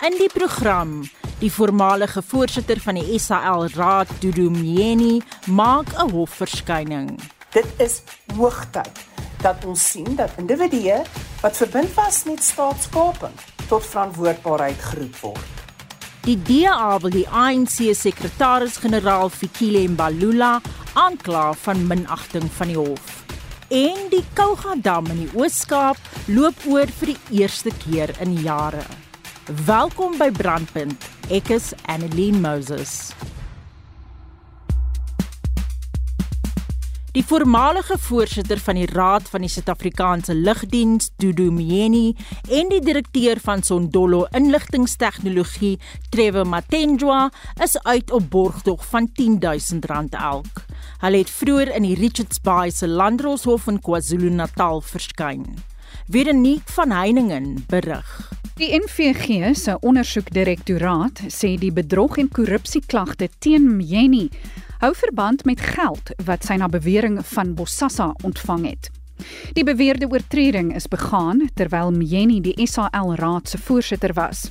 In die program, die voormalige voorsitter van die SAL Raad, Dudu Mjeni, maak 'n hofverskyning. Dit is hoogtyd dat ons sien dat individue wat verbind was met staatskaping tot verantwoordbaarheid geroep word. Die DA wil die ANC sekretaris-generaal Fikile Mbalula aankla van minagting van die hof. En die Kouga-dam in die Oos-Kaap loop oor vir die eerste keer in jare. Welkom by Brandpunt. Ek is Annelien Moses. Die voormalige voorsitter van die Raad van die Suid-Afrikaanse Lugdiens, Dudu Mjeni, en die direkteur van Sondolo Inligtingstegnologie, Trevor Matenjwa, is uit op borgtog van R10000 elk. Hulle het vroeër in die Richards Bay se Landdroshof in KwaZulu-Natal verskyn. Veronique van Heiningen berig. Die NVG se ondersoekdirektoraat sê die bedrog en korrupsieklagte teen Mjeni hou verband met geld wat sy na bewering van Bosasa ontvang het. Die beweerde oortreding is begaan terwyl Mjeni die SAL raad se voorsitter was.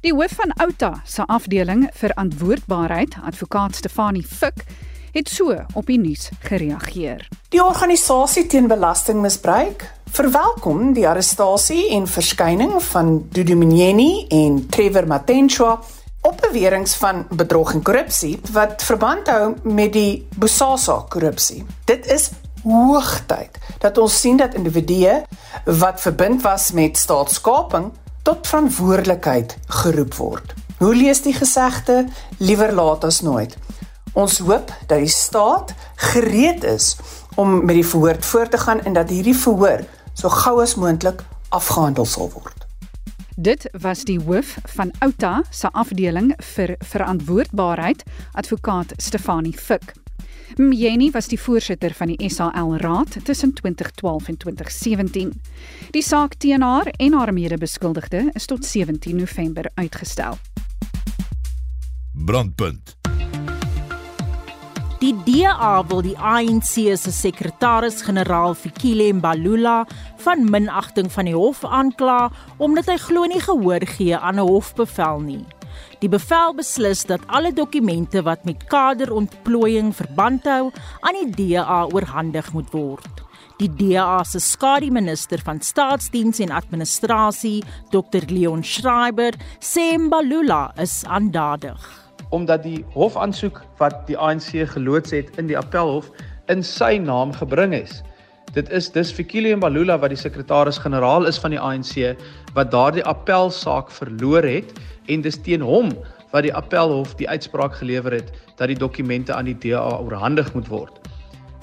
Die hoof van Outa se afdeling verantwoordbaarheid, advokaat Stefanie Fik, het so op die nuus gereageer. Die organisasie teen belastingmisbruik verwelkom die arrestasie en verskyning van Dudumieni en Trevor Matenshwa op beweringe van bedrog en korrupsie wat verband hou met die Bosasa korrupsie. Dit is hoogtyd dat ons sien dat individue wat verbind was met staatskaping tot verantwoordelikheid geroep word. Hoe lees die gesegde liewer laat as nooit? Ons hoop dat die staat gereed is om met die verhoor voort te gaan en dat hierdie verhoor so gou as moontlik afgehandel sal word. Dit was die hoof van Outa se afdeling vir verantwoordbaarheid, advokaat Stefanie Fik. Mjeni was die voorsitter van die SAL Raad tussen 2012 en 2017. Die saak teen haar en haar mede-beskuldigde is tot 17 November uitgestel. Brandpunt. Die DA wil die ANC se sekretaris-generaal Fikile Mbalula van minagting van die hof aankla omdat hy glo nie gehoor gee aan 'n hofbevel nie. Die bevel beslis dat alle dokumente wat met kaderontplooiing verband hou aan die DA oorhandig moet word. Die DA se skademinister van staatsdiens en administrasie, Dr Leon Schreiber, sê Mbalula is aandadig omdat die hofaansoek wat die ANC geloods het in die appelhof in sy naam gebring is. Dit is dis Fikile Mbalula wat die sekretaris-generaal is van die ANC wat daardie appelsaak verloor het en dis teen hom wat die appelhof die uitspraak gelewer het dat die dokumente aan die DA oorhandig moet word.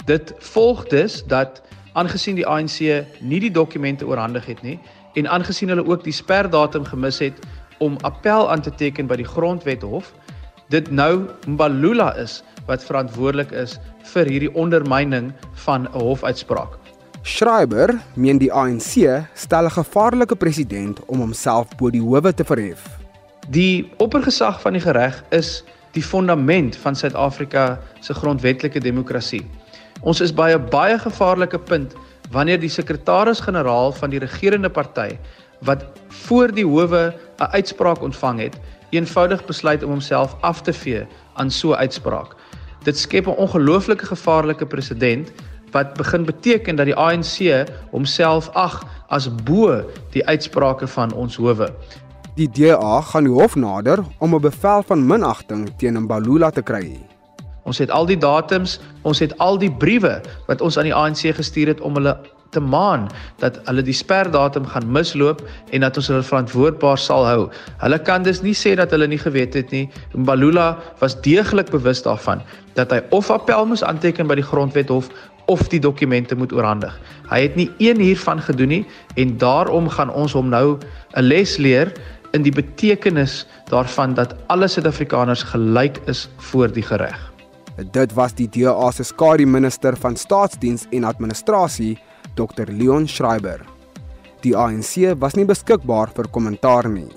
Dit volg dus dat aangesien die ANC nie die dokumente oorhandig het nie en aangesien hulle ook die sperdatum gemis het om appel aan te teken by die grondwet hof, dit nou Mbalula is wat verantwoordelik is vir hierdie ondermyning van 'n hofuitspraak. Schreiber meen die ANC stel 'n gevaarlike president om homself bo die howe te verhef. Die oppergesag van die reg is die fondament van Suid-Afrika se grondwetlike demokrasie. Ons is by 'n baie gevaarlike punt wanneer die sekretaris-generaal van die regerende party wat voor die howe 'n uitspraak ontvang het, eenvoudig besluit om homself af te vee aan so 'n uitspraak. dit skep 'n ongelooflike gevaarlike presedent wat begin beteken dat die ANC homself ag as bo die uitsprake van ons howe. Die DA gaan die hof nader om 'n bevel van minagting teen Mbalula te kry. Ons het al die datums, ons het al die briewe wat ons aan die ANC gestuur het om hulle te maan dat hulle die sperdatum gaan misloop en dat ons hulle verantwoordbaar sal hou. Hulle kan dus nie sê dat hulle nie geweet het nie. Mbalula was deeglik bewus daarvan dat hy of appel moes aanteken by die grondwet hof of die dokumente moet oorhandig. Hy het nie een hiervan gedoen nie en daarom gaan ons hom nou 'n les leer in die betekenis daarvan dat alle Suid-Afrikaners gelyk is voor die reg. Dit was die DA se skare minister van staatsdiens en administrasie, Dr Leon Schreiber. Die ANC was nie beskikbaar vir kommentaar nie.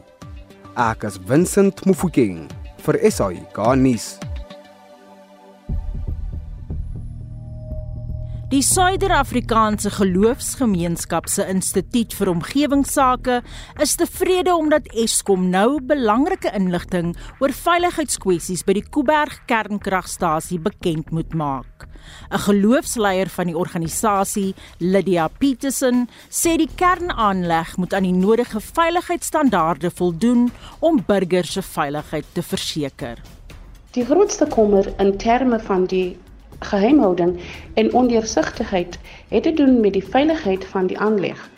Ek is Vincent Mofokeng vir SAK nuus. Die Suider-Afrikaanse Geloofsgemeenskap se Instituut vir Omgewingsake is tevrede omdat Eskom nou belangrike inligting oor veiligheidskwessies by die Kuiberg kernkragstasie bekend moet maak. 'n Geloofsleier van die organisasie, Lydia Petersen, sê die kernaanleg moet aan die nodige veiligheidsstandaarde voldoen om burgers se veiligheid te verseker. Die grootste kommer in terme van die geheimhouding en ondeursigtigheid het te doen met die veiligheid van die aanleg.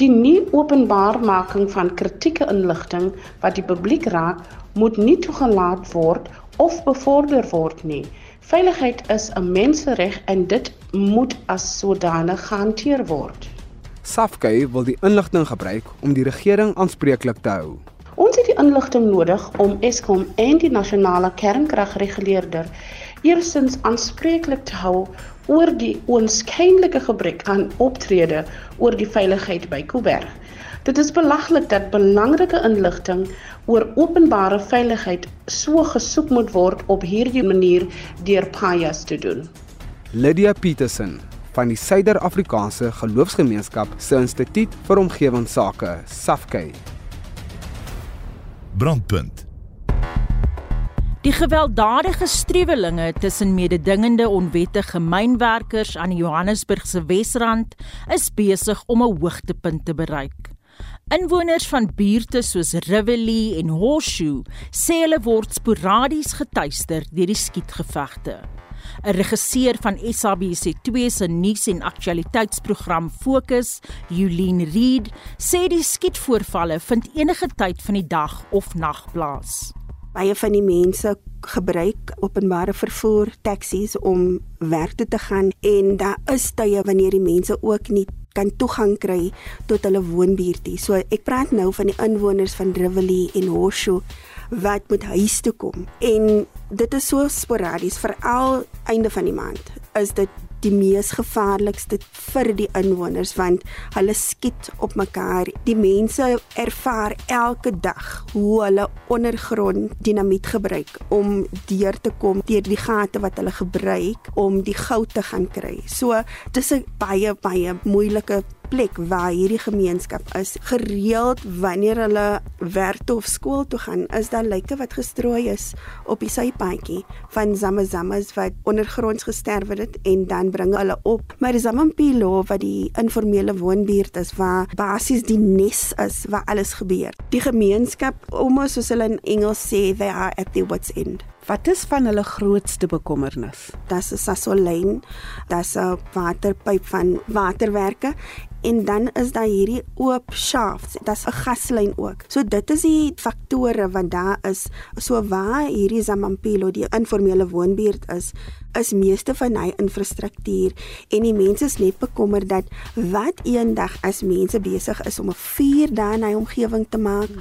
Die nie openbaarmaking van kritieke inligting wat die publiek raak, moet nie toegelaat word of bevorder word nie. Veiligheid is 'n mensereg en dit moet as sodanig gehanteer word. Safkei wil die inligting gebruik om die regering aanspreeklik te hou. Ons het die inligting nodig om Eskom en die nasionale kernkragreguleerder eersins aanspreeklik te hou oor die oënskynlike gebrek aan optrede oor die veiligheid by Kuiberg. Dit is belaglik dat belangrike inligting oor openbare veiligheid so gesoek moet word op hierdie manier deur pajas te doen. Lydia Petersen van die Suider-Afrikaanse Geloofsgemeenskap se Instituut vir Omgewingsake, SAFKY. Brandpunt Die gewelddadige struwelinge tussen mededingende onwettige mynwerkers aan die Johannesburgse Wesrand is besig om 'n hoogtepunt te bereik. Inwoners van buurte soos Rivoli en Horseshoe sê hulle word sporadies getuister deur die skietgevegte. 'n Regisseur van SABC2 se nuus en aktualiteitsprogram Fokus, Julien Reed, sê die skietvoorvalle vind enige tyd van die dag of nag plaas. Baie van die mense gebruik openbare vervoer, taksies om werk toe te gaan en daar is tye wanneer die mense ook nie kan toegang kry tot hulle woonbuurte. So ek praat nou van die inwoners van Rivoli en Horseshoe wat moet huis toe kom. En dit is so sporadies, veral einde van die maand is dit die mees gevaarlikste vir die inwoners want hulle skiet op mekaar. Die mense ervaar elke dag hoe hulle ondergrond dinamiet gebruik om deur te kom deur die gate wat hulle gebruik om die goud te gaan kry. So dis 'n baie baie moeilike plek waar hierdie gemeenskap is. Gereeld wanneer hulle werk toe of skool toe gaan, is daar lyke wat gestrooi is op die sypaadjie van zamazamas wat ondergronds gesterwe het en dan bring hulle op. Maar Zamampilo wat die informele woonbuurt is waar basies die nes is waar alles gebeur. Die gemeenskap, almoes soos hulle in Engels sê, they are at their wits end. Wat is van hulle grootste bekommernis? Dis 'n sasolyn, dis 'n waterpyp van waterwerke en dan is daar hierdie oop shafts. Dit's 'n gaslyn ook. So dit is die faktore wat daar is. So waar hierdie Zamampilo die informele woonbuurt is, is meeste van hy infrastruktuur en die mense is net bekommer dat wat eendag as mense besig is om 'n vuur daar in hy omgewing te maak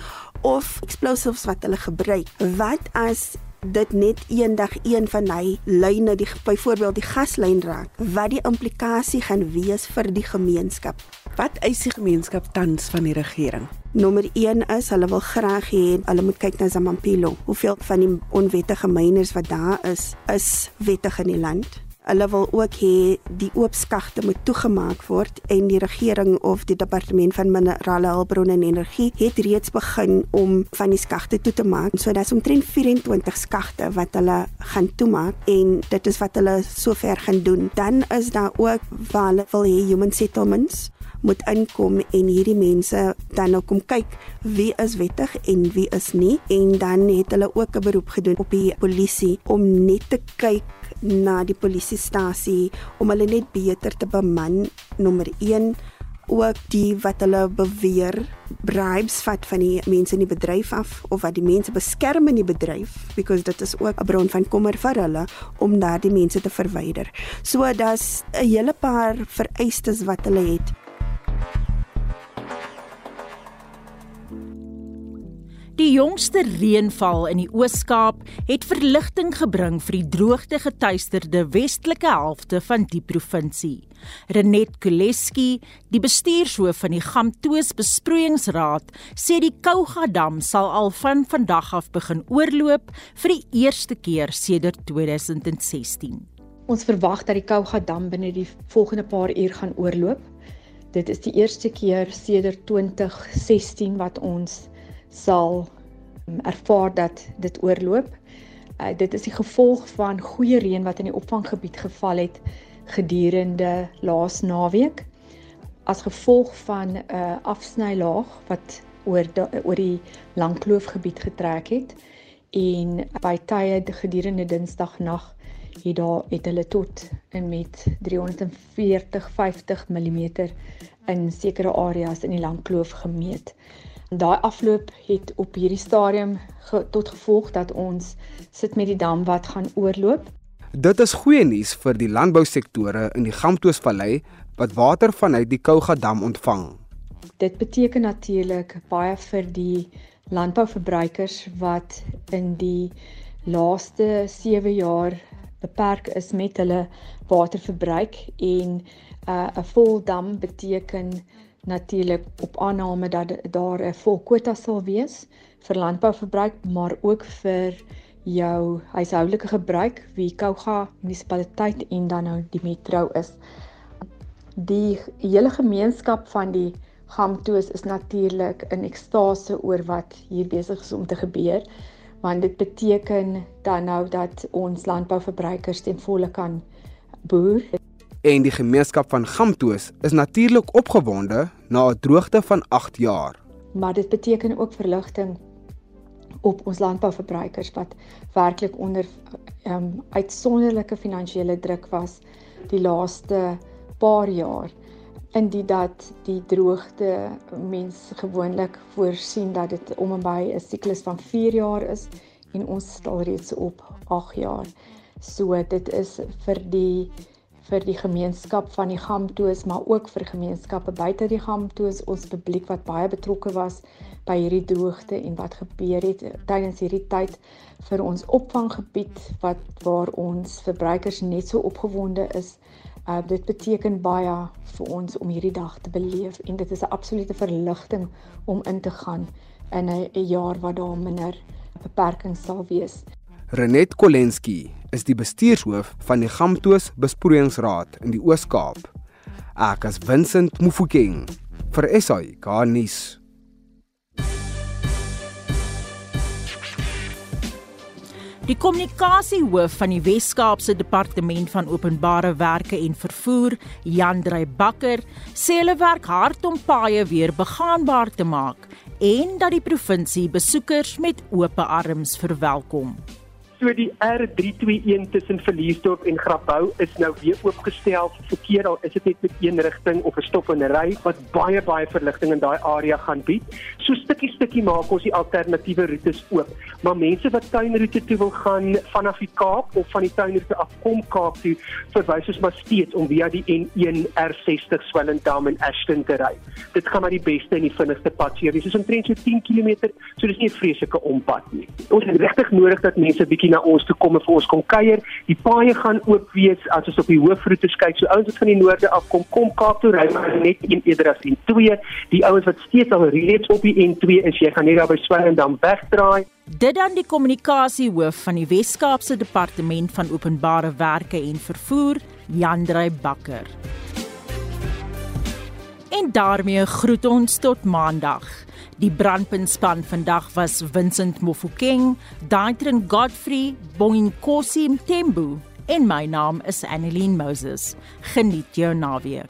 of explosives wat hulle gebruik, wat as dit net eendag een van hy lyne die byvoorbeeld die gaslyn raak wat die implikasie gaan wees vir die gemeenskap wat eis die gemeenskap tans van die regering Nommer 1 is hulle wil graag hê hulle moet kyk na Zamampilo. Hoeveel van die onwettige myners wat daar is, is wettig in die land? Hulle wil ook hê die oop skagte moet toegemaak word en die regering of die departement van minerale hulpbronne en energie het reeds begin om van die skagte toe te maak. So daar's omtrent 24 skagte wat hulle gaan toemaak en dit is wat hulle sover gaan doen. Dan is daar ook waar hulle wil hê human settlements moet inkom en hierdie mense dan nou kom kyk wie is wettig en wie is nie en dan het hulle ook 'n beroep gedoen op die polisie om net te kyk na die polisiestasie om hulle net beter te beman nommer 1 ook die wat hulle beweer bribes vat van die mense in die bedryf af of wat die mense beskerm in die bedryf because dit is ook 'n bron van kommer vir hulle om daardie mense te verwyder. So daar's 'n hele paar vereistes wat hulle het Die jongste reënval in die Oos-Kaap het verligting gebring vir die droogtegetuisterde westelike helfte van die provinsie. Renet Kuleski, die bestuurshoof van die Gamtoos Besproeiingsraad, sê die Kouga-dam sal al van vandag af begin oorloop vir die eerste keer sedert 2016. Ons verwag dat die Kouga-dam binne die volgende paar uur gaan oorloop. Dit is die eerste keer sedert 2016 wat ons sal mm, ervaar dat dit oorloop. Uh, dit is die gevolg van goeie reën wat in die opvanggebied geval het gedurende laas naweek as gevolg van 'n uh, afsnylaag wat oor da, oor die Langkloofgebied getrek het en by tye gedurende Dinsdagnag het daar het hulle tot en met 340 50 mm in sekere areas in die Langkloof gemeet. Daai afloop het op hierdie stadium ge, tot gevolg dat ons sit met die dam wat gaan oorloop. Dit is goeie nuus vir die landbousektore in die Gamtoosvallei wat water vanuit die Kouga dam ontvang. Dit beteken natuurlik baie vir die landbouverbruikers wat in die laaste 7 jaar beperk is met hulle waterverbruik en 'n uh, 'n vol dam beteken natuurlik op aanname dat daar 'n volkwota sal wees vir landbouverbruik, maar ook vir jou huishoudelike gebruik wie Kouga munisipaliteit en dan nou die metro is. Die hele gemeenskap van die Gamtoos is natuurlik in ekstase oor wat hier besig is om te gebeur want dit beteken dan nou dat ons landbouverbruikers ten volle kan boer. en die gemeenskap van Gamtoos is natuurlik opgewonde na 'n droogte van 8 jaar. Maar dit beteken ook verligting op ons landbouverbruikers wat werklik onder ehm um, uitsonderlike finansiële druk was die laaste paar jaar in die dat die droogte mens gewoonlik voorsien dat dit om en by 'n siklus van 4 jaar is en ons staan reeds op 8 jaar. So dit is vir die vir die gemeenskap van die Gamtoos, maar ook vir gemeenskappe buite die Gamtoos, ons publiek wat baie betrokke was by hierdie droogte en wat gebeur het tydens hierdie tyd vir ons opvanggebied wat waar ons verbruikers net so opgewonde is. Uh, dit beteken baie vir ons om hierdie dag te beleef en dit is 'n absolute verligting om in te gaan in 'n jaar wat daar minder beperkings sal wees. Renet Kolensky is die bestuurshoof van die Gamtoos Besproeiingsraad in die Oos-Kaap. Ek is Vincent Mofokeng vir SAK nuus. Die kommunikasiehoof van die Wes-Kaapse Departement van Openbare Werke en Vervoer, Jan Drey Bakker, sê hulle werk hard om paaie weer begaanbaar te maak en dat die provinsie besoekers met oop arms verwelkom. So die R321 tussen Verliesdorp en Grabouw is nou weer oopgestel vir verkeer al is dit net met een rigting of 'n stop en 'n ry wat baie baie verligting in daai area gaan bied. So stukkie stukkie maak ons die alternatiewe roetes oop. Maar mense wat tuinroete toe wil gaan vanaf die Kaap of van die tuinroete af kom Kaap toe, verwys ons maar steeds om via die N1 R60 Swellendam en Ashton te ry. Dit gaan maar die beste en die vinnigste pad hier wees. Dit is omtrent so 10 km, so dis nie 'n vreeslike ompad nie. Ons het regtig nodig dat mense bietjie bietjie na ons toe kom en vir ons kom kuier. Die paaie gaan oop wees as ons op die hoofroetes kyk. So ouens wat van die noorde af kom, kom Kaap toe ry maar net een eerder as N2. Die ouens wat steeds al reeds op die N2 is, jy gaan net daar by Swellendam wegdraai. Dit dan die kommunikasiehoof van die Wes-Kaapse Departement van Openbare Werke en Vervoer, Jandrey Bakker. En daarmee groet ons tot maandag. Die brandpuntspan vandag was Vincent Mofokeng, Daitrin Godfrey, Bonginkosi Mthembu en my naam is Annelien Moses. Geniet jou naweek.